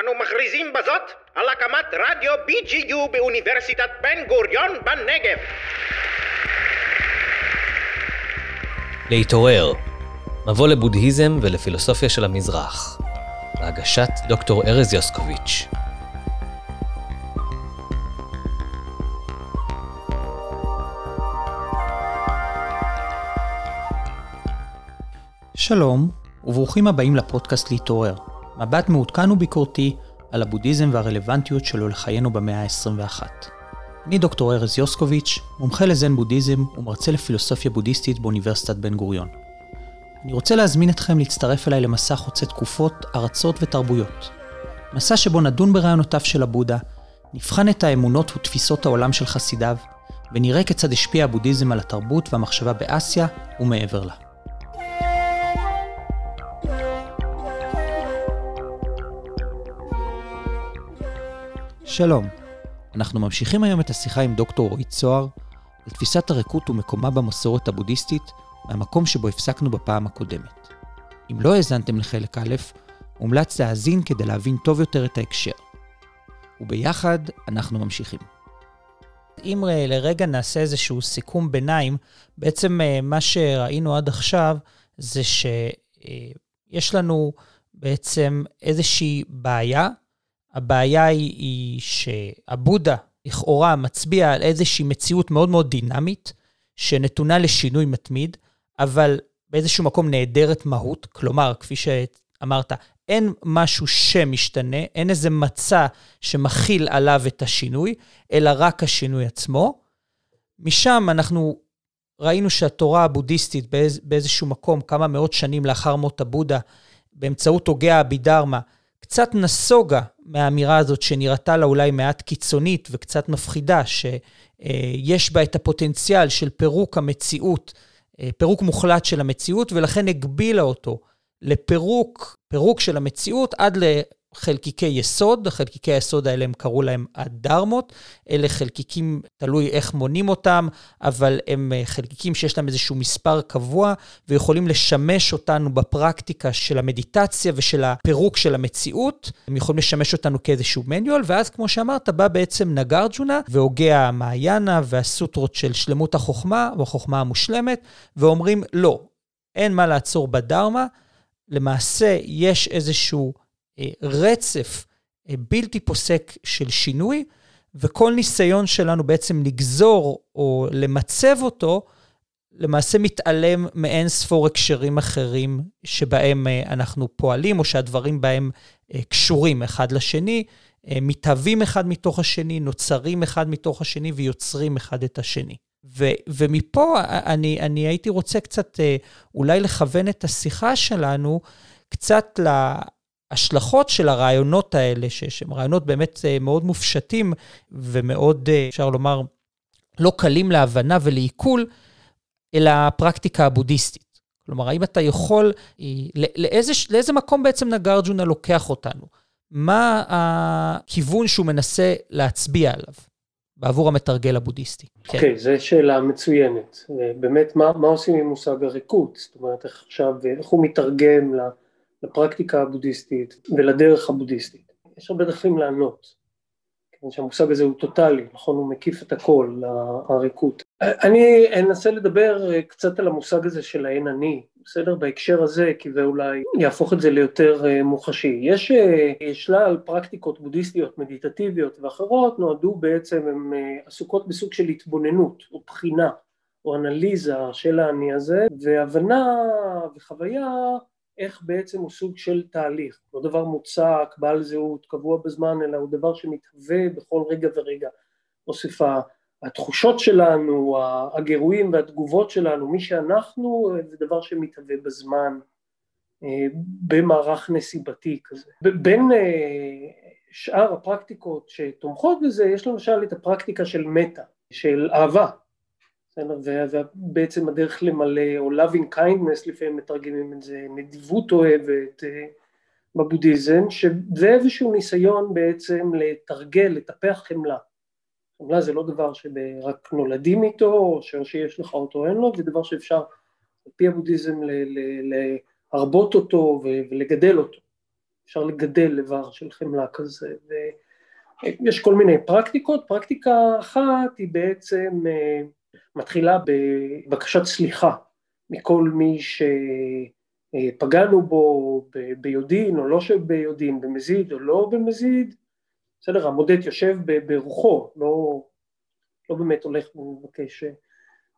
אנו מכריזים בזאת על הקמת רדיו BGU באוניברסיטת בן גוריון בנגב. להתעורר, מבוא לבודהיזם ולפילוסופיה של המזרח, בהגשת דוקטור ארז יוסקוביץ'. שלום, וברוכים הבאים לפודקאסט להתעורר, מבט מעודכן וביקורתי על הבודהיזם והרלוונטיות שלו לחיינו במאה ה-21. אני דוקטור ארז יוסקוביץ', מומחה לזן בודהיזם ומרצה לפילוסופיה בודהיסטית באוניברסיטת בן גוריון. אני רוצה להזמין אתכם להצטרף אליי למסע חוצה תקופות, ארצות ותרבויות. מסע שבו נדון ברעיונותיו של הבודה, נבחן את האמונות ותפיסות העולם של חסידיו, ונראה כיצד השפיע הבודהיזם על התרבות והמחשבה באסיה ומעבר לה. שלום, אנחנו ממשיכים היום את השיחה עם דוקטור רועי צוהר על תפיסת הריקות ומקומה במסורת הבודהיסטית מהמקום שבו הפסקנו בפעם הקודמת. אם לא האזנתם לחלק א', מומלץ להאזין כדי להבין טוב יותר את ההקשר. וביחד אנחנו ממשיכים. אם לרגע נעשה איזשהו סיכום ביניים, בעצם אה, מה שראינו עד עכשיו זה שיש לנו בעצם איזושהי בעיה הבעיה היא, היא שהבודה לכאורה מצביע על איזושהי מציאות מאוד מאוד דינמית, שנתונה לשינוי מתמיד, אבל באיזשהו מקום נעדרת מהות. כלומר, כפי שאמרת, אין משהו שמשתנה, אין איזה מצע שמכיל עליו את השינוי, אלא רק השינוי עצמו. משם אנחנו ראינו שהתורה הבודהיסטית באיז, באיזשהו מקום, כמה מאות שנים לאחר מות הבודה, באמצעות הוגה הבידרמה, קצת נסוגה מהאמירה הזאת שנראתה לה אולי מעט קיצונית וקצת מפחידה, שיש בה את הפוטנציאל של פירוק המציאות, אה, פירוק מוחלט של המציאות, ולכן הגבילה אותו לפירוק, פירוק של המציאות עד חלקיקי יסוד, חלקיקי היסוד האלה הם קראו להם הדרמות, אלה חלקיקים, תלוי איך מונים אותם, אבל הם אה, חלקיקים שיש להם איזשהו מספר קבוע, ויכולים לשמש אותנו בפרקטיקה של המדיטציה ושל הפירוק של המציאות, הם יכולים לשמש אותנו כאיזשהו מניואל, ואז כמו שאמרת, בא בעצם נגרג'ונה והוגה המעיינה והסוטרות של שלמות החוכמה, או החוכמה המושלמת, ואומרים, לא, אין מה לעצור בדרמה, למעשה יש איזשהו רצף אה, בלתי פוסק של שינוי, וכל ניסיון שלנו בעצם לגזור או למצב אותו, למעשה מתעלם מאין ספור הקשרים אחרים שבהם אה, אנחנו פועלים, או שהדברים בהם קשורים אחד לשני, מתהווים אחד מתוך השני, נוצרים אחד מתוך השני ויוצרים אחד את השני. ו, ומפה אני, אני הייתי רוצה קצת אולי לכוון את השיחה שלנו קצת ההשלכות של הרעיונות האלה, שהם רעיונות באמת אה, מאוד מופשטים ומאוד, אה, אפשר לומר, לא קלים להבנה ולעיכול, אל הפרקטיקה הבודהיסטית. כלומר, האם אתה יכול, אה, לאיזה, לאיזה מקום בעצם נגרג'ונה לוקח אותנו? מה הכיוון שהוא מנסה להצביע עליו בעבור המתרגל הבודהיסטי? אוקיי, okay, כן. זו שאלה מצוינת. באמת, מה, מה עושים עם מושג הריקות? זאת אומרת, איך עכשיו, איך הוא מתרגם ל... לה... לפרקטיקה הבודהיסטית ולדרך הבודהיסטית. יש הרבה דרכים לענות, כיוון שהמושג הזה הוא טוטאלי, נכון? הוא מקיף את הכל, הריקות. אני אנסה לדבר קצת על המושג הזה של האין אני, בסדר? בהקשר הזה, כי זה אולי יהפוך את זה ליותר אה, מוחשי. יש אה, שלל פרקטיקות בודהיסטיות, מדיטטיביות ואחרות, נועדו בעצם, הן אה, עסוקות בסוג של התבוננות או בחינה או אנליזה של האני הזה, והבנה וחוויה איך בעצם הוא סוג של תהליך, לא דבר מוצק, בעל זהות, קבוע בזמן, אלא הוא דבר שמתהווה בכל רגע ורגע. מוסיפה התחושות שלנו, הגירויים והתגובות שלנו, מי שאנחנו, זה דבר שמתהווה בזמן, אה, במערך נסיבתי כזה. בין אה, שאר הפרקטיקות שתומכות בזה, יש למשל את הפרקטיקה של מטה, של אהבה, ובעצם הדרך למלא, או loving kindness לפעמים מתרגמים את זה, נדיבות אוהבת אה, בבודהיזם, שזה איזשהו ניסיון בעצם לתרגל, לטפח חמלה. חמלה זה לא דבר שרק נולדים איתו, או שיש לך אותו אין לו, זה דבר שאפשר על פי הבודהיזם להרבות אותו ולגדל אותו. אפשר לגדל איבר של חמלה כזה, ויש כל מיני פרקטיקות, פרקטיקה אחת היא בעצם אה, מתחילה בבקשת סליחה מכל מי שפגענו בו ביודעין או לא ביודעין, במזיד או לא במזיד, בסדר, המודד יושב ברוחו, לא, לא באמת הולך ומבקש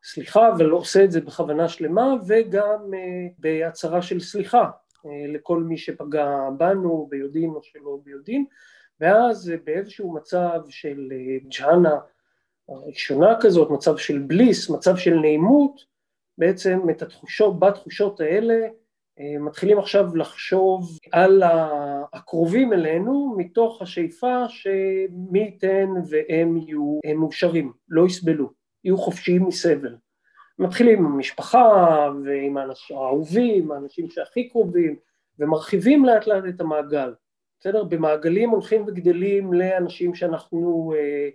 סליחה, ולא עושה את זה בכוונה שלמה, וגם uh, בהצהרה של סליחה uh, לכל מי שפגע בנו ביודעין או שלא ביודעין, ואז uh, באיזשהו מצב של ג'הנה הראשונה כזאת, מצב של בליס, מצב של נעימות, בעצם את התחושות, בתחושות האלה מתחילים עכשיו לחשוב על הקרובים אלינו מתוך השאיפה שמי ייתן והם יהיו מאושרים, לא יסבלו. יהיו חופשיים מסבל. מתחילים עם המשפחה ועם האהובים, האנשים שהכי קרובים, ומרחיבים לאט לאט את המעגל. בסדר? במעגלים הולכים וגדלים לאנשים שאנחנו אה, אה,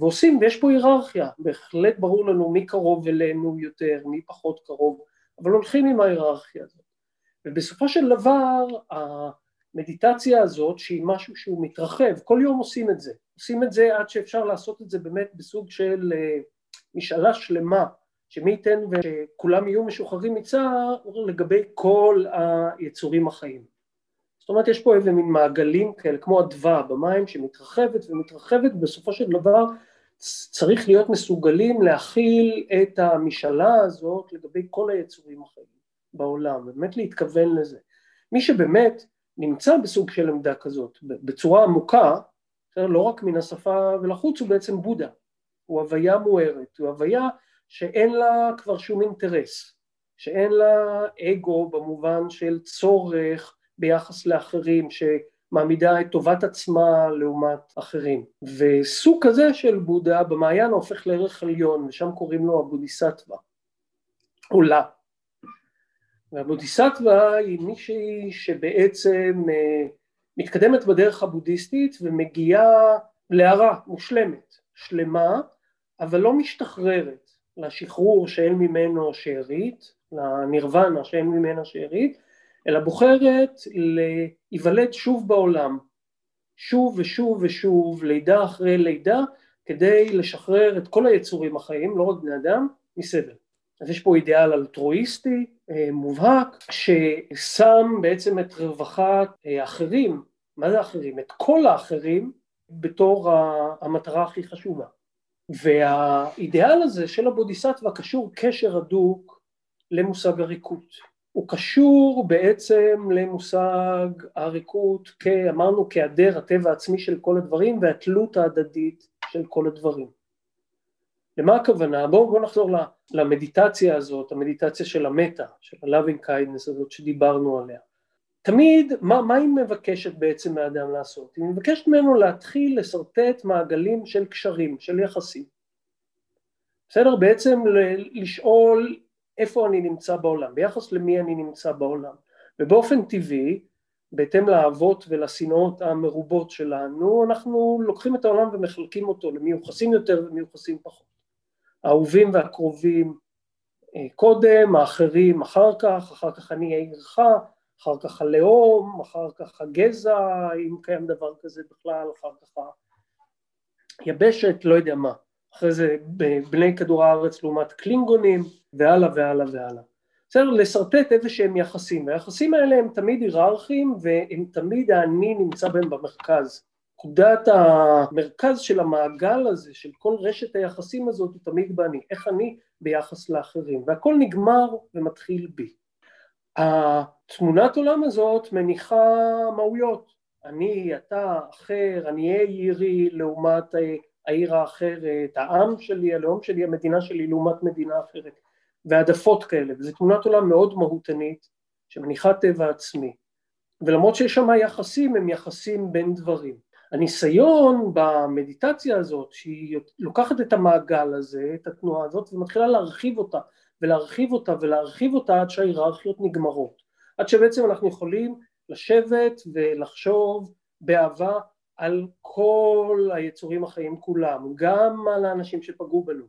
ועושים, ויש פה היררכיה, בהחלט ברור לנו מי קרוב אלינו יותר, מי פחות קרוב, אבל הולכים עם ההיררכיה הזאת. ובסופו של דבר המדיטציה הזאת, שהיא משהו שהוא מתרחב, כל יום עושים את זה, עושים את זה עד שאפשר לעשות את זה באמת בסוג של אה, משאלה שלמה שמי ייתן וכולם יהיו משוחררים מצער לגבי כל היצורים החיים. זאת אומרת יש פה איזה מין מעגלים כאלה כמו אדווה במים שמתרחבת ומתרחבת. ובסופו של דבר צריך להיות מסוגלים להכיל את המשאלה הזאת לגבי כל היצורים החיים בעולם, באמת להתכוון לזה. מי שבאמת נמצא בסוג של עמדה כזאת בצורה עמוקה, לא רק מן השפה ולחוץ, הוא בעצם בודה, הוא הוויה מוארת, הוא הוויה שאין לה כבר שום אינטרס, שאין לה אגו במובן של צורך ביחס לאחרים, שמעמידה את טובת עצמה לעומת אחרים. וסוג כזה של בודה במעיין הופך לערך עליון, ושם קוראים לו הבודיסטווה, עולה. והבודיסטווה היא מישהי שבעצם אה, מתקדמת בדרך הבודהיסטית ומגיעה להערה מושלמת, שלמה, אבל לא משתחררת לשחרור שאין ממנו שארית, לנירוונה שאין ממנה שארית, אלא בוחרת להיוולד שוב בעולם, שוב ושוב ושוב, לידה אחרי לידה, כדי לשחרר את כל היצורים החיים, לא רק בני אדם, מסבל. אז יש פה אידיאל אלטרואיסטי אה, מובהק, ששם בעצם את רווחת האחרים, אה, מה זה האחרים? את כל האחרים, בתור המטרה הכי חשובה. והאידיאל הזה של הבודיסטווה קשור קשר הדוק למושג הריקות. הוא קשור בעצם למושג הריקות, אמרנו כהיעדר הטבע העצמי של כל הדברים והתלות ההדדית של כל הדברים. למה הכוונה? בואו בוא נחזור למדיטציה הזאת, המדיטציה של המטה, של ה-loving kindness הזאת שדיברנו עליה. תמיד, מה, מה היא מבקשת בעצם מהאדם לעשות? היא מבקשת ממנו להתחיל לשרטט מעגלים של קשרים, של יחסים. בסדר? בעצם לשאול איפה אני נמצא בעולם, ביחס למי אני נמצא בעולם. ובאופן טבעי, בהתאם לאהבות ולשנאות המרובות שלנו, אנחנו לוקחים את העולם ומחלקים אותו למיוחסים יותר ומיוחסים פחות. האהובים והקרובים אה, קודם, האחרים אחר כך, אחר כך אני עירך, אחר כך הלאום, אחר כך הגזע, אם קיים דבר כזה בכלל, אחר כך היבשת, לא יודע מה. אחרי זה בני כדור הארץ לעומת קלינגונים, והלאה והלאה והלאה. בסדר? לשרטט איזה שהם יחסים, והיחסים האלה הם תמיד היררכיים והם תמיד האני נמצא בהם במרכז. נקודת המרכז של המעגל הזה, של כל רשת היחסים הזאת, הוא תמיד באני, איך אני ביחס לאחרים, והכל נגמר ומתחיל בי. התמונת עולם הזאת מניחה מהויות, אני, אתה, אחר, אני אהיה עירי לעומת העיר האחרת, העם שלי, הלאום שלי, המדינה שלי לעומת מדינה אחרת, והעדפות כאלה, וזו תמונת עולם מאוד מהותנית שמניחה טבע עצמי, ולמרות שיש שם יחסים, הם יחסים בין דברים. הניסיון במדיטציה הזאת, שהיא לוקחת את המעגל הזה, את התנועה הזאת, ומתחילה להרחיב אותה, ולהרחיב אותה ולהרחיב אותה עד שההיררכיות נגמרות, עד שבעצם אנחנו יכולים לשבת ולחשוב באהבה על כל היצורים החיים כולם, גם על האנשים שפגעו בנו,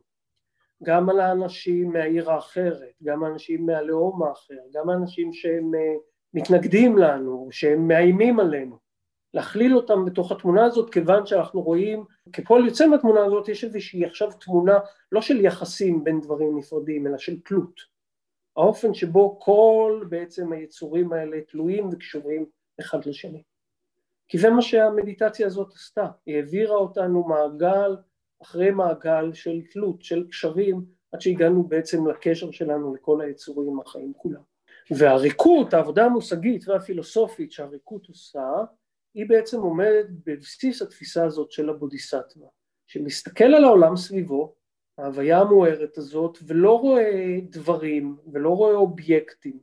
גם על האנשים מהעיר האחרת, גם האנשים מהלאום האחר, גם האנשים שהם אה, מתנגדים לנו, שהם מאיימים עלינו, להכליל אותם בתוך התמונה הזאת כיוון שאנחנו רואים, כפועל יוצא מהתמונה הזאת יש איזושהי עכשיו תמונה לא של יחסים בין דברים נפרדים אלא של תלות, האופן שבו כל בעצם היצורים האלה תלויים וקשורים אחד לשני. כי זה מה שהמדיטציה הזאת עשתה, היא העבירה אותנו מעגל אחרי מעגל של תלות, של קשרים, עד שהגענו בעצם לקשר שלנו לכל היצורים החיים כולם. והריקות, העבודה המושגית והפילוסופית שהריקות עושה, היא בעצם עומדת בבסיס התפיסה הזאת של הבודיסטווה, שמסתכל על העולם סביבו, ההוויה המוארת הזאת, ולא רואה דברים, ולא רואה אובייקטים,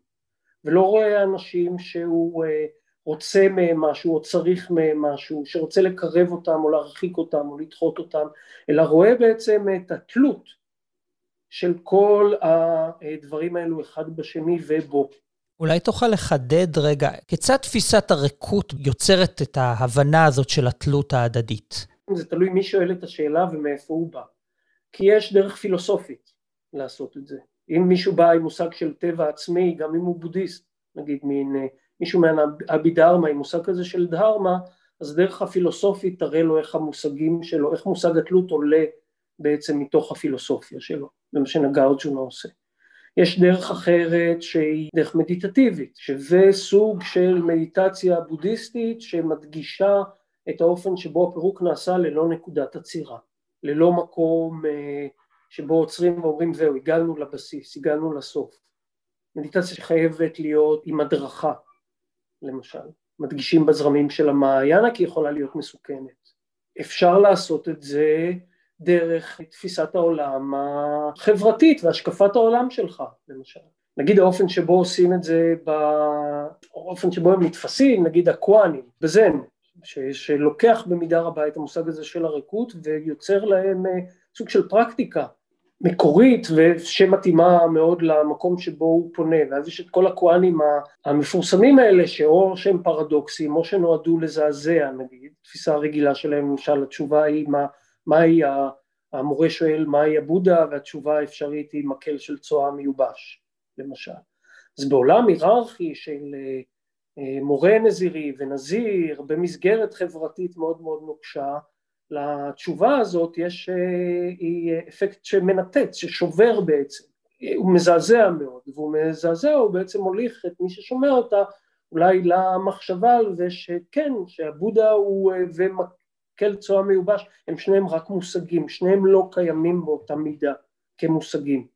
ולא רואה אנשים שהוא אה, רוצה מהם משהו או צריך מהם משהו, שרוצה לקרב אותם או להרחיק אותם או לדחות אותם, אלא רואה בעצם את התלות של כל הדברים האלו אחד בשני ובו. אולי תוכל לחדד רגע, כיצד תפיסת הריקות יוצרת את ההבנה הזאת של התלות ההדדית? זה תלוי מי שואל את השאלה ומאיפה הוא בא. כי יש דרך פילוסופית לעשות את זה. אם מישהו בא עם מושג של טבע עצמי, גם אם הוא בודהיסט, נגיד מין אה, מישהו מהאבי דהרמה עם מושג כזה של דהרמה, אז דרך הפילוסופית תראה לו איך המושגים שלו, איך מושג התלות עולה בעצם מתוך הפילוסופיה שלו, זה מה שנגארג'ונה עושה. יש דרך אחרת שהיא דרך מדיטטיבית, שזה סוג של מדיטציה בודהיסטית שמדגישה את האופן שבו הפירוק נעשה ללא נקודת עצירה, ללא מקום אה, שבו עוצרים ואומרים זהו, הגענו לבסיס, הגענו לסוף. מדיטציה שחייבת להיות עם הדרכה, למשל, מדגישים בזרמים של המעיינה כי היא יכולה להיות מסוכנת. אפשר לעשות את זה דרך תפיסת העולם החברתית והשקפת העולם שלך, למשל. נגיד האופן שבו עושים את זה, באופן שבו הם נתפסים, נגיד הקוואנים, בזן, ש, שלוקח במידה רבה את המושג הזה של הריקות ויוצר להם אה, סוג של פרקטיקה מקורית ושמתאימה מאוד למקום שבו הוא פונה. ואז יש את כל הכוהנים המפורסמים האלה שאו שהם פרדוקסים או שנועדו לזעזע נגיד, תפיסה הרגילה שלהם למשל התשובה היא מה, מהי המורה שואל מהי הבודה והתשובה האפשרית היא מקל של צואה מיובש למשל. אז בעולם היררכי של אה, מורה נזירי ונזיר במסגרת חברתית מאוד מאוד נוקשה לתשובה הזאת יש אה, היא אפקט שמנתץ, ששובר בעצם, הוא מזעזע מאוד, והוא מזעזע, הוא בעצם מוליך את מי ששומע אותה אולי למחשבה על זה שכן, שהבודה הוא אה, ומקל צועה מיובש, הם שניהם רק מושגים, שניהם לא קיימים באותה מידה כמושגים,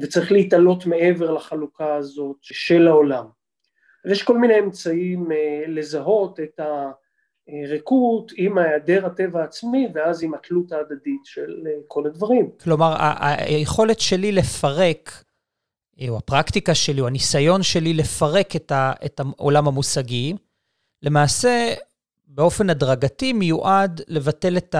וצריך להתעלות מעבר לחלוקה הזאת של העולם. ויש כל מיני אמצעים אה, לזהות את ה... ריקות עם היעדר הטבע העצמי ואז עם התלות ההדדית של אה, כל הדברים. כלומר, היכולת שלי לפרק, או הפרקטיקה שלי, או הניסיון שלי לפרק את, ה, את העולם המושגי, למעשה באופן הדרגתי מיועד לבטל את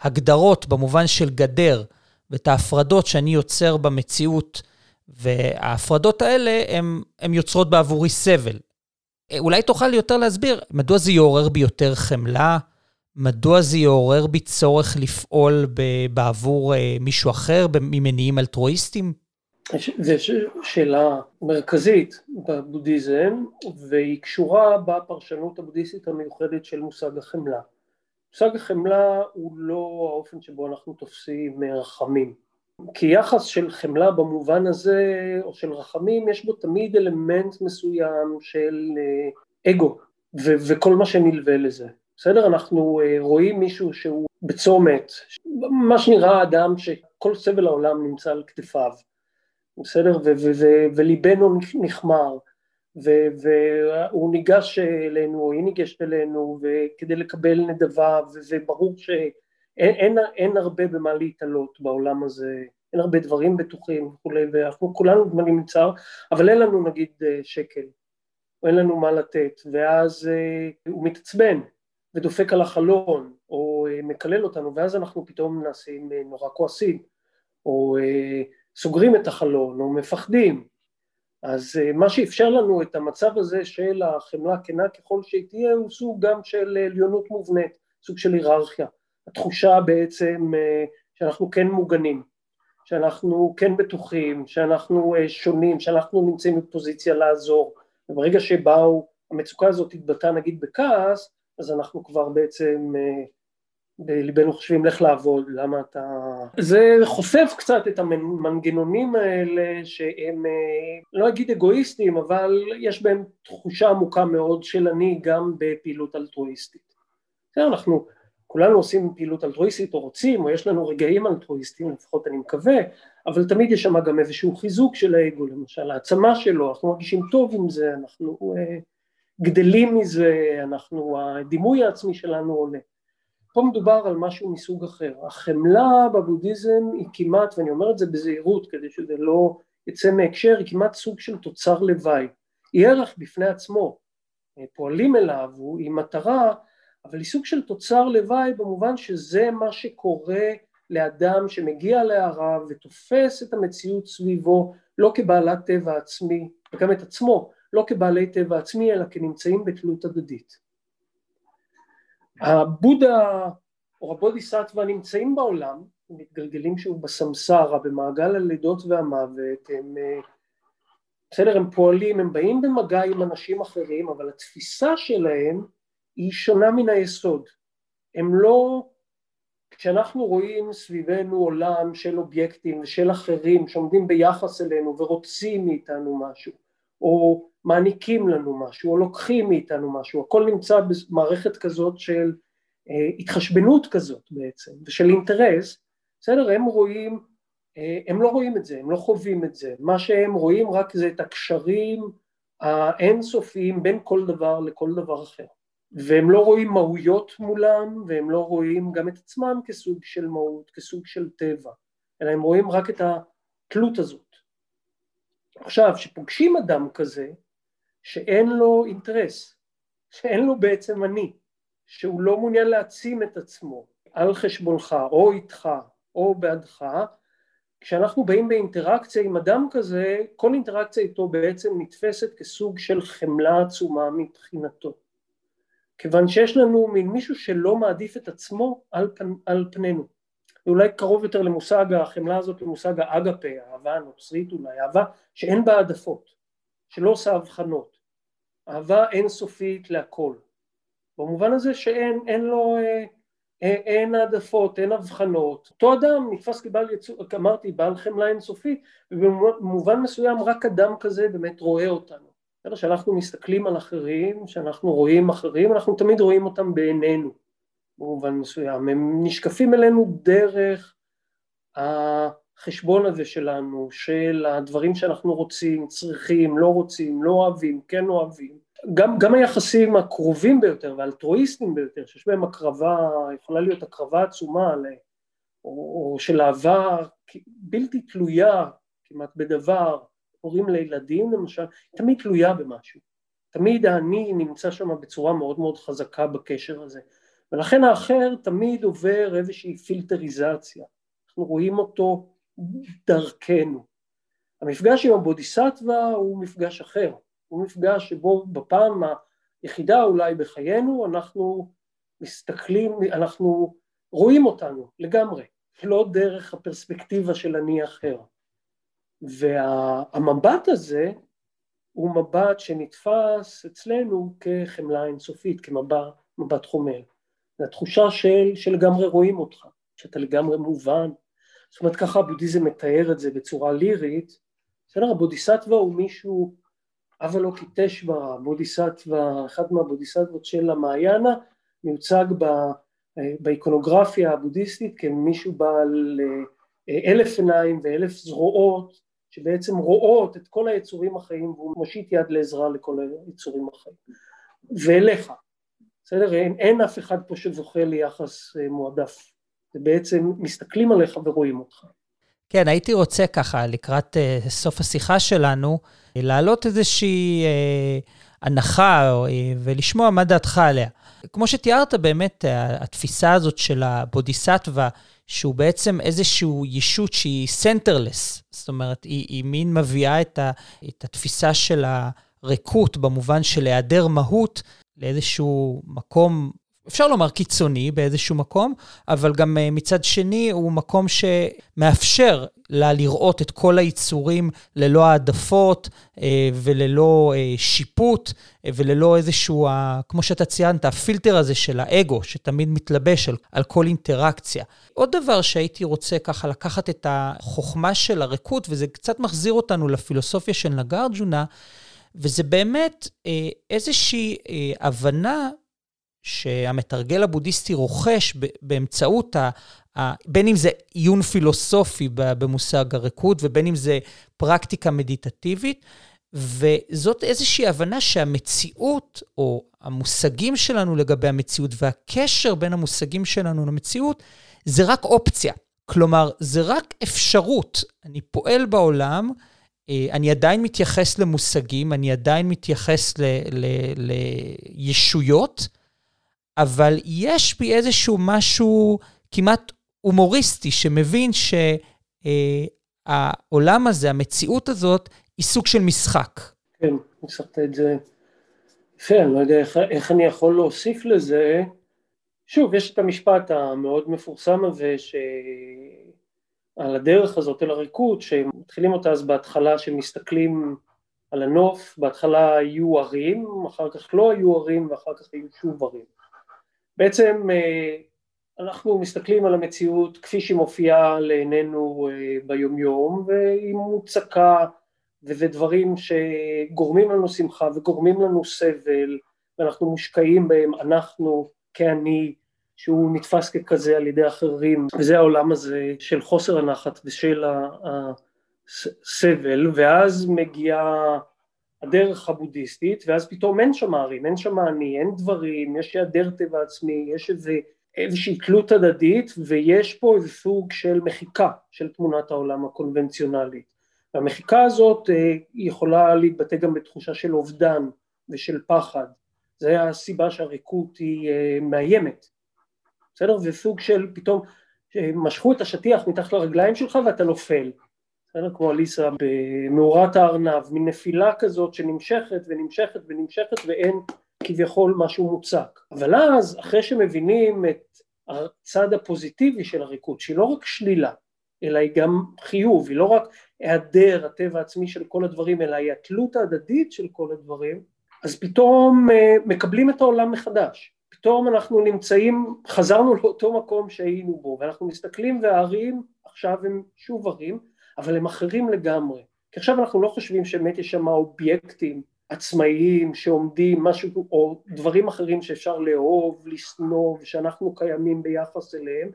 ההגדרות במובן של גדר ואת ההפרדות שאני יוצר במציאות, וההפרדות האלה הן יוצרות בעבורי סבל. אולי תוכל יותר להסביר, מדוע זה יעורר בי יותר חמלה? מדוע זה יעורר בי צורך לפעול בעבור אה, מישהו אחר ממניעים אלטרואיסטיים? זו שאלה מרכזית בבודהיזם, והיא קשורה בפרשנות הבודהיסטית המיוחדת של מושג החמלה. מושג החמלה הוא לא האופן שבו אנחנו תופסים רחמים. כי יחס של חמלה במובן הזה, או של רחמים, יש בו תמיד אלמנט מסוים של אה, אגו, ו- וכל מה שנלווה לזה. בסדר? אנחנו אה, רואים מישהו שהוא בצומת, ממש נראה אדם שכל סבל העולם נמצא על כתפיו, בסדר? ו- ו- ו- וליבנו נחמר, והוא ניגש אלינו, או היא ניגשת אלינו, כדי לקבל נדבה, וברור ש... אין, אין, אין הרבה במה להתעלות בעולם הזה, אין הרבה דברים בטוחים וכולי, ואנחנו כולנו מלאים מצער, אבל אין לנו נגיד אה, שקל, או אין לנו מה לתת, ואז אה, הוא מתעצבן ודופק על החלון, או אה, מקלל אותנו, ואז אנחנו פתאום נעשים נורא כועסים, או סוגרים את החלון, או מפחדים. אז מה שאפשר לנו את המצב הזה של החמלה כנה ככל שהיא תהיה, הוא סוג גם של עליונות מובנית, סוג של היררכיה. התחושה בעצם אה, שאנחנו כן מוגנים, שאנחנו כן בטוחים, שאנחנו שונים, שאנחנו נמצאים בפוזיציה לעזור, וברגע שבאו, המצוקה הזאת התבטאה נגיד בכעס, אז אנחנו כבר בעצם בליבנו חושבים לך לעבוד, למה אתה... זה חושף קצת את המנגנונים האלה שהם, לא אגיד אגואיסטים, אבל יש בהם תחושה עמוקה מאוד של אני גם בפעילות אלטרואיסטית. אנחנו כולנו עושים פעילות אלטרואיסטית או רוצים, או יש לנו רגעים אלטרואיסטיים, לפחות אני מקווה, אבל תמיד יש שם גם איזשהו חיזוק של האגו, למשל העצמה שלו, אנחנו מרגישים טוב עם זה, אנחנו גדלים מזה, אנחנו, הדימוי העצמי שלנו עולה. פה מדובר על משהו מסוג אחר. החמלה בבודהיזם היא כמעט, ואני אומר את זה בזהירות כדי שזה לא יצא מהקשר, היא כמעט סוג של תוצר לוואי. היא ערך בפני עצמו, פועלים אליו, היא מטרה, אבל היא סוג של תוצר לוואי במובן שזה מה שקורה לאדם שמגיע להערה ותופס את המציאות סביבו לא כבעלת טבע עצמי, וגם את עצמו, לא כבעלי טבע עצמי, אלא כנמצאים בתלות הדדית. הבודה או הבודיסטווה נמצאים בעולם, הם מתגלגלים שוב בסמסרה, במעגל הלידות והמוות, הם בסדר, הם פועלים, הם באים במגע עם אנשים אחרים, אבל התפיסה שלהם היא שונה מן היסוד. הם לא, כשאנחנו רואים סביבנו עולם של אובייקטים ושל אחרים שעומדים ביחס אלינו ורוצים מאיתנו משהו, או מעניקים לנו משהו או לוקחים מאיתנו משהו, הכל נמצא במערכת כזאת של אה, התחשבנות כזאת בעצם ושל אינטרס, בסדר, הם רואים, אה, הם לא רואים את זה, הם לא חווים את זה, מה שהם רואים רק זה את הקשרים האינסופיים בין כל דבר לכל דבר אחר, והם לא רואים מהויות מולם והם לא רואים גם את עצמם כסוג של מהות, כסוג של טבע, אלא הם רואים רק את התלות הזאת. עכשיו, כשפוגשים אדם כזה, שאין לו אינטרס, שאין לו בעצם אני, שהוא לא מעוניין להעצים את עצמו על חשבונך או איתך או בעדך, כשאנחנו באים באינטראקציה עם אדם כזה, כל אינטראקציה איתו בעצם נתפסת כסוג של חמלה עצומה מבחינתו. כיוון שיש לנו מין מישהו שלא מעדיף את עצמו על, פנ, על פנינו. ואולי קרוב יותר למושג החמלה הזאת למושג האגפה, האהבה הנוצרית אולי, אהבה שאין בה העדפות. שלא עושה הבחנות, אהבה אינסופית להכל, במובן הזה שאין אין לו, אה, אה, אין העדפות, אין הבחנות, אותו אדם נתפס כבעל יצור, אמרתי בעל חמלה אינסופית, ובמובן מסוים רק אדם כזה באמת רואה אותנו, כשאנחנו מסתכלים על אחרים, כשאנחנו רואים אחרים, אנחנו תמיד רואים אותם בעינינו. במובן מסוים, הם נשקפים אלינו דרך החשבון הזה שלנו, של הדברים שאנחנו רוצים, צריכים, לא רוצים, לא אוהבים, כן אוהבים, גם, גם היחסים הקרובים ביותר והאלטרואיסטים ביותר, שיש בהם הקרבה, יכולה להיות הקרבה עצומה, או, או של אהבה בלתי תלויה כמעט בדבר, הורים לילדים למשל, תמיד תלויה במשהו, תמיד האני נמצא שם בצורה מאוד מאוד חזקה בקשר הזה, ולכן האחר תמיד עובר איזושהי פילטריזציה, אנחנו רואים אותו דרכנו. המפגש עם הבודיסטווה הוא מפגש אחר, הוא מפגש שבו בפעם היחידה אולי בחיינו אנחנו מסתכלים, אנחנו רואים אותנו לגמרי, לא דרך הפרספקטיבה של אני אחר. והמבט הזה הוא מבט שנתפס אצלנו כחמלה אינסופית, כמבט חומל. זו התחושה של, שלגמרי רואים אותך, שאתה לגמרי מובן, זאת אומרת ככה הבודהיזם מתאר את זה בצורה לירית, בסדר? הבודיסטווה הוא מישהו, אבא לא קיטשווה, בודיסטווה, אחד מהבודיסטוות של המעיינה, מיוצג ב, באיקונוגרפיה הבודהיסטית כמישהו בעל אה, אלף עיניים ואלף זרועות, שבעצם רואות את כל היצורים החיים והוא מושיט יד לעזרה לכל היצורים החיים. ואליך, בסדר? אין, אין אף אחד פה שזוכה ליחס אה, מועדף ובעצם מסתכלים עליך ורואים אותך. כן, הייתי רוצה ככה, לקראת uh, סוף השיחה שלנו, להעלות איזושהי uh, הנחה uh, ולשמוע מה דעתך עליה. כמו שתיארת, באמת, התפיסה הזאת של הבודהיסטווה, שהוא בעצם איזושהי ישות שהיא centerless, זאת אומרת, היא, היא מין מביאה את, ה, את התפיסה של הריקות במובן של היעדר מהות לאיזשהו מקום אפשר לומר קיצוני באיזשהו מקום, אבל גם אה, מצד שני הוא מקום שמאפשר לה לראות את כל היצורים ללא העדפות אה, וללא אה, שיפוט וללא איזשהו, כמו שאתה ציינת, הפילטר הזה של האגו, שתמיד מתלבש על, על כל אינטראקציה. עוד דבר שהייתי רוצה ככה לקחת את החוכמה של הריקות, וזה קצת מחזיר אותנו לפילוסופיה של נגרג'ונה, וזה באמת איזושהי הבנה שהמתרגל הבודהיסטי רוכש באמצעות, ה, בין אם זה עיון פילוסופי במושג הריקוד ובין אם זה פרקטיקה מדיטטיבית, וזאת איזושהי הבנה שהמציאות, או המושגים שלנו לגבי המציאות והקשר בין המושגים שלנו למציאות, זה רק אופציה. כלומר, זה רק אפשרות. אני פועל בעולם, אה, אני עדיין מתייחס למושגים, אני עדיין מתייחס ל, ל, לישויות, אבל יש בי איזשהו משהו כמעט הומוריסטי, שמבין שהעולם הזה, המציאות הזאת, היא סוג של משחק. כן, ניסחת את זה יפה, אני לא יודע איך, איך אני יכול להוסיף לזה. שוב, יש את המשפט המאוד מפורסם הזה, שעל הדרך הזאת אל הריקוד, שמתחילים אותה אז בהתחלה שמסתכלים על הנוף, בהתחלה היו ערים, אחר כך לא היו ערים ואחר כך היו שוב ערים. בעצם אה, אנחנו מסתכלים על המציאות כפי שהיא מופיעה לעינינו אה, ביומיום והיא מוצקה וזה דברים שגורמים לנו שמחה וגורמים לנו סבל ואנחנו מושקעים בהם, אנחנו כאני שהוא נתפס ככזה על ידי אחרים וזה העולם הזה של חוסר הנחת ושל הסבל ואז מגיעה הדרך הבודהיסטית, ואז פתאום אין שם ערים, אין שם אני, אין דברים, יש היעדר טבע עצמי, יש איזה, איזושהי תלות הדדית, ויש פה איזה סוג של מחיקה של תמונת העולם הקונבנציונלית. והמחיקה הזאת אה, יכולה להתבטא גם בתחושה של אובדן ושל פחד. זה הסיבה שהריקות היא אה, מאיימת. בסדר? זה סוג של פתאום אה, משכו את השטיח מתחת לרגליים שלך ואתה נופל. בסדר? כמו אליסה במאורת הארנב, מין נפילה כזאת שנמשכת ונמשכת ונמשכת ואין כביכול משהו מוצק. אבל אז, אחרי שמבינים את הצד הפוזיטיבי של הריקוד, שהיא לא רק שלילה, אלא היא גם חיוב, היא לא רק היעדר הטבע העצמי של כל הדברים, אלא היא התלות ההדדית של כל הדברים, אז פתאום אה, מקבלים את העולם מחדש. פתאום אנחנו נמצאים, חזרנו לאותו מקום שהיינו בו, ואנחנו מסתכלים והערים עכשיו הם שוב ערים, אבל הם אחרים לגמרי. כי עכשיו אנחנו לא חושבים שבאמת יש שם אובייקטים עצמאיים שעומדים, משהו, או דברים אחרים שאפשר לאהוב, לשנוא, ושאנחנו קיימים ביחס אליהם,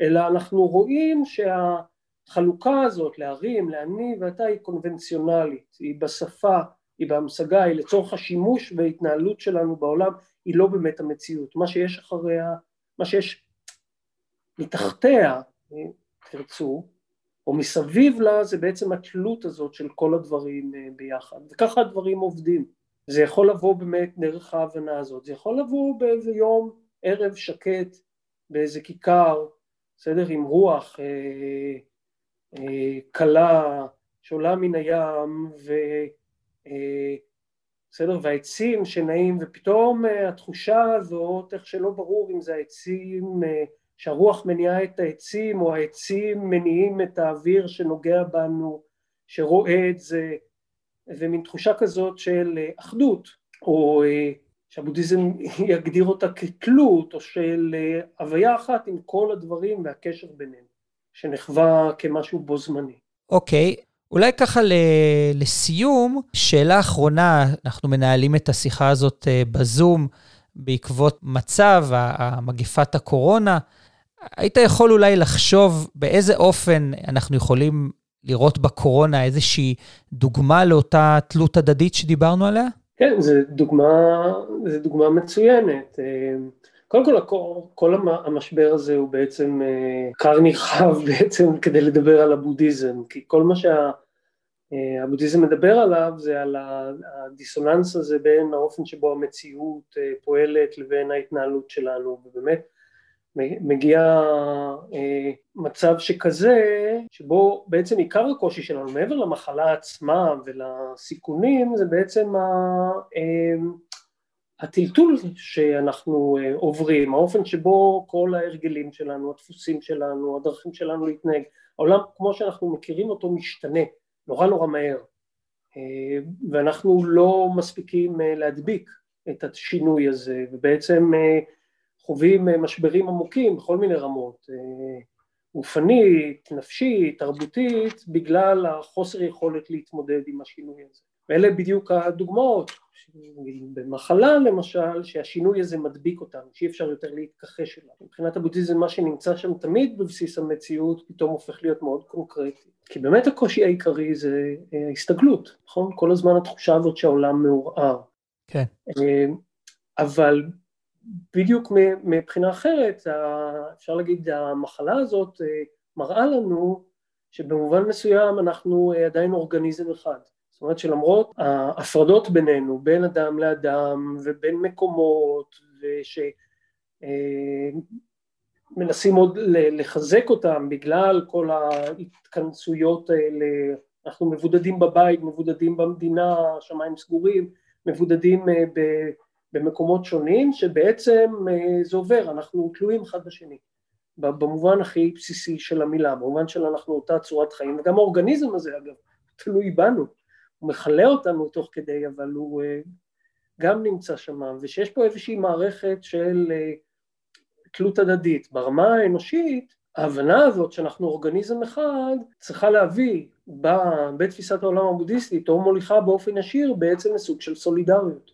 אלא אנחנו רואים שהחלוקה הזאת להרים, לאני ואתה היא קונבנציונלית, היא בשפה, היא בהמשגה, היא לצורך השימוש וההתנהלות שלנו בעולם, היא לא באמת המציאות. מה שיש אחריה, מה שיש מתחתיה, תרצו, או מסביב לה זה בעצם התלות הזאת של כל הדברים אה, ביחד, וככה הדברים עובדים. זה יכול לבוא באמת דרך ההבנה הזאת, זה יכול לבוא באיזה יום ערב שקט באיזה כיכר, בסדר, עם רוח אה, אה, קלה שעולה מן הים, ו... אה, בסדר, והעצים שנעים, ופתאום אה, התחושה הזאת, איך שלא ברור אם זה העצים אה, שהרוח מניעה את העצים או העצים מניעים את האוויר שנוגע בנו, שרואה את זה, זה מין תחושה כזאת של אה, אחדות, או אה, שהבודהיזם יגדיר אותה כתלות, או של אה, הוויה אחת עם כל הדברים והקשר ביניהם, שנחווה כמשהו בו זמני. אוקיי, okay. אולי ככה לסיום, שאלה אחרונה, אנחנו מנהלים את השיחה הזאת בזום בעקבות מצב, מגפת הקורונה. היית יכול אולי לחשוב באיזה אופן אנחנו יכולים לראות בקורונה איזושהי דוגמה לאותה תלות הדדית שדיברנו עליה? כן, זו דוגמה, זו דוגמה מצוינת. קודם כל, כל המשבר הזה הוא בעצם כר נרחב בעצם כדי לדבר על הבודהיזם, כי כל מה שהבודהיזם מדבר עליו זה על הדיסוננס הזה בין האופן שבו המציאות פועלת לבין ההתנהלות שלנו, ובאמת מגיע אה, מצב שכזה, שבו בעצם עיקר הקושי שלנו, מעבר למחלה עצמה ולסיכונים, זה בעצם הטלטול שאנחנו אה, עוברים, האופן שבו כל ההרגלים שלנו, הדפוסים שלנו, הדרכים שלנו להתנהג, העולם כמו שאנחנו מכירים אותו משתנה נורא נורא מהר. אה, ואנחנו לא מספיקים אה, להדביק את השינוי הזה ובעצם חווים משברים עמוקים בכל מיני רמות, גופנית, נפשית, תרבותית, בגלל החוסר יכולת להתמודד עם השינוי הזה. ואלה בדיוק הדוגמאות, במחלה למשל, שהשינוי הזה מדביק אותנו, שאי אפשר יותר להתכחש אליו. מבחינת הבודהיזם מה שנמצא שם תמיד בבסיס המציאות פתאום הופך להיות מאוד קונקרטי. כי באמת הקושי העיקרי זה אה, ההסתגלות, נכון? כל הזמן התחושה הזאת שהעולם מעורער. כן. אה, אבל בדיוק מבחינה אחרת, אפשר להגיד המחלה הזאת אה, מראה לנו שבמובן מסוים אנחנו עדיין אורגניזם אחד. זאת אומרת שלמרות ההפרדות בינינו, בין אדם לאדם ובין מקומות, ושמנסים אה, עוד לחזק אותם בגלל כל ההתכנסויות האלה, אנחנו מבודדים בבית, מבודדים במדינה, שמיים סגורים, מבודדים אה, במקומות שונים, שבעצם אה, זה עובר, אנחנו תלויים אחד בשני. במובן הכי בסיסי של המילה, במובן של אנחנו אותה צורת חיים, וגם האורגניזם הזה אגב, תלוי בנו. הוא מכלה אותנו תוך כדי, אבל הוא אה, גם נמצא שם, ושיש פה איזושהי מערכת של אה, תלות הדדית. ברמה האנושית, ההבנה הזאת שאנחנו אורגניזם אחד צריכה להביא בתפיסת העולם הבודהיסטית או מוליכה באופן ישיר בעצם לסוג של סולידריות,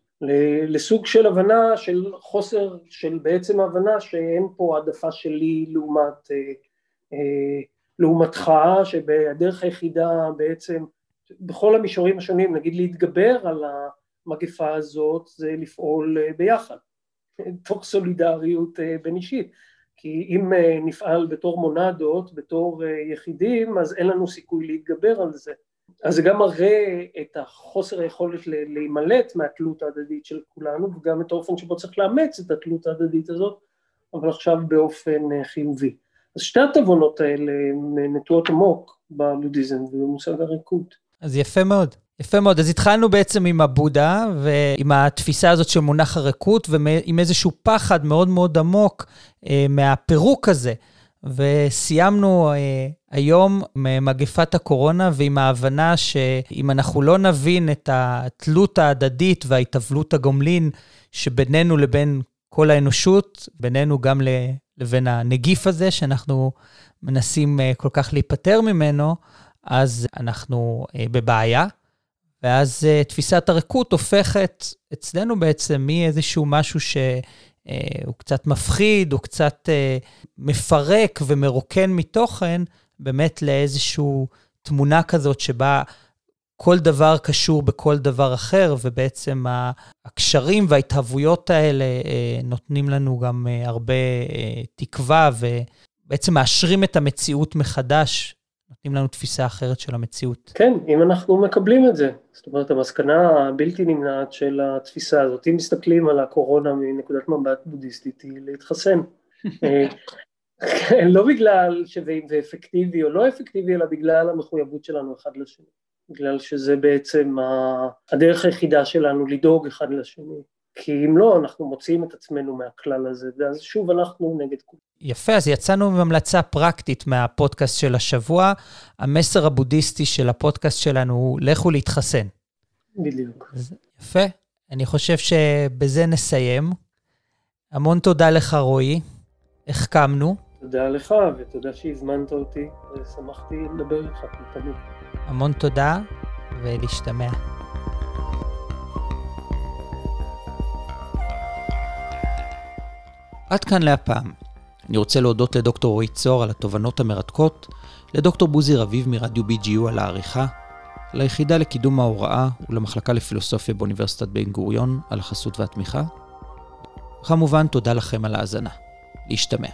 לסוג של הבנה של חוסר, של בעצם הבנה שאין פה העדפה שלי לעומת, אה, לעומתך, שבדרך היחידה בעצם בכל המישורים השונים, נגיד להתגבר על המגפה הזאת זה לפעול אה, ביחד, תוך סולידריות אה, בין אישית, כי אם אה, נפעל בתור מונדות, בתור יחידים, אז אין לנו סיכוי להתגבר על זה. אז זה גם מראה את החוסר היכולת להימלט מהתלות ההדדית של כולנו, וגם את האופן שבו צריך לאמץ את התלות ההדדית הזאת, אבל עכשיו באופן חיובי. אז שתי התובנות האלה נטועות עמוק בבודהיזם ובמושג הריקות. אז יפה מאוד. יפה מאוד. אז התחלנו בעצם עם הבודה, ועם התפיסה הזאת של מונח הריקות, ועם איזשהו פחד מאוד מאוד עמוק אה, מהפירוק הזה. וסיימנו אה, היום מגפת הקורונה ועם ההבנה שאם אנחנו לא נבין את התלות ההדדית וההתאבלות הגומלין שבינינו לבין כל האנושות, בינינו גם לבין הנגיף הזה, שאנחנו מנסים אה, כל כך להיפטר ממנו, אז אנחנו אה, בבעיה, ואז אה, תפיסת הריקות הופכת אצלנו בעצם מאיזשהו משהו שהוא אה, קצת מפחיד, הוא קצת אה, מפרק ומרוקן מתוכן, באמת לאיזושהי תמונה כזאת שבה כל דבר קשור בכל דבר אחר, ובעצם הקשרים וההתהוויות האלה אה, נותנים לנו גם הרבה תקווה, ובעצם מאשרים את המציאות מחדש נותנים לנו תפיסה אחרת של המציאות. כן, אם אנחנו מקבלים את זה. זאת אומרת, המסקנה הבלתי נמנעת של התפיסה הזאת, אם מסתכלים על הקורונה מנקודת מבט בודהיסטית, היא להתחסן. אה, לא בגלל שזה אפקטיבי או לא אפקטיבי, אלא בגלל המחויבות שלנו אחד לשני. בגלל שזה בעצם הדרך היחידה שלנו לדאוג אחד לשני. כי אם לא, אנחנו מוציאים את עצמנו מהכלל הזה, ואז שוב אנחנו נגד כולם. יפה, אז יצאנו עם המלצה פרקטית מהפודקאסט של השבוע. המסר הבודהיסטי של הפודקאסט שלנו הוא לכו להתחסן. בדיוק. יפה. אני חושב שבזה נסיים. המון תודה לך, רועי. החכמנו. תודה לך, ותודה שהזמנת אותי, ושמחתי לדבר איתך תמיד. המון תודה, ולהשתמע. עד כאן להפעם. אני רוצה להודות לדוקטור רועי צור על התובנות המרתקות, לדוקטור בוזי רביב מרדיו BGU על העריכה, ליחידה לקידום ההוראה ולמחלקה לפילוסופיה באוניברסיטת בן גוריון על החסות והתמיכה. כמובן, תודה לכם על ההאזנה. להשתמע.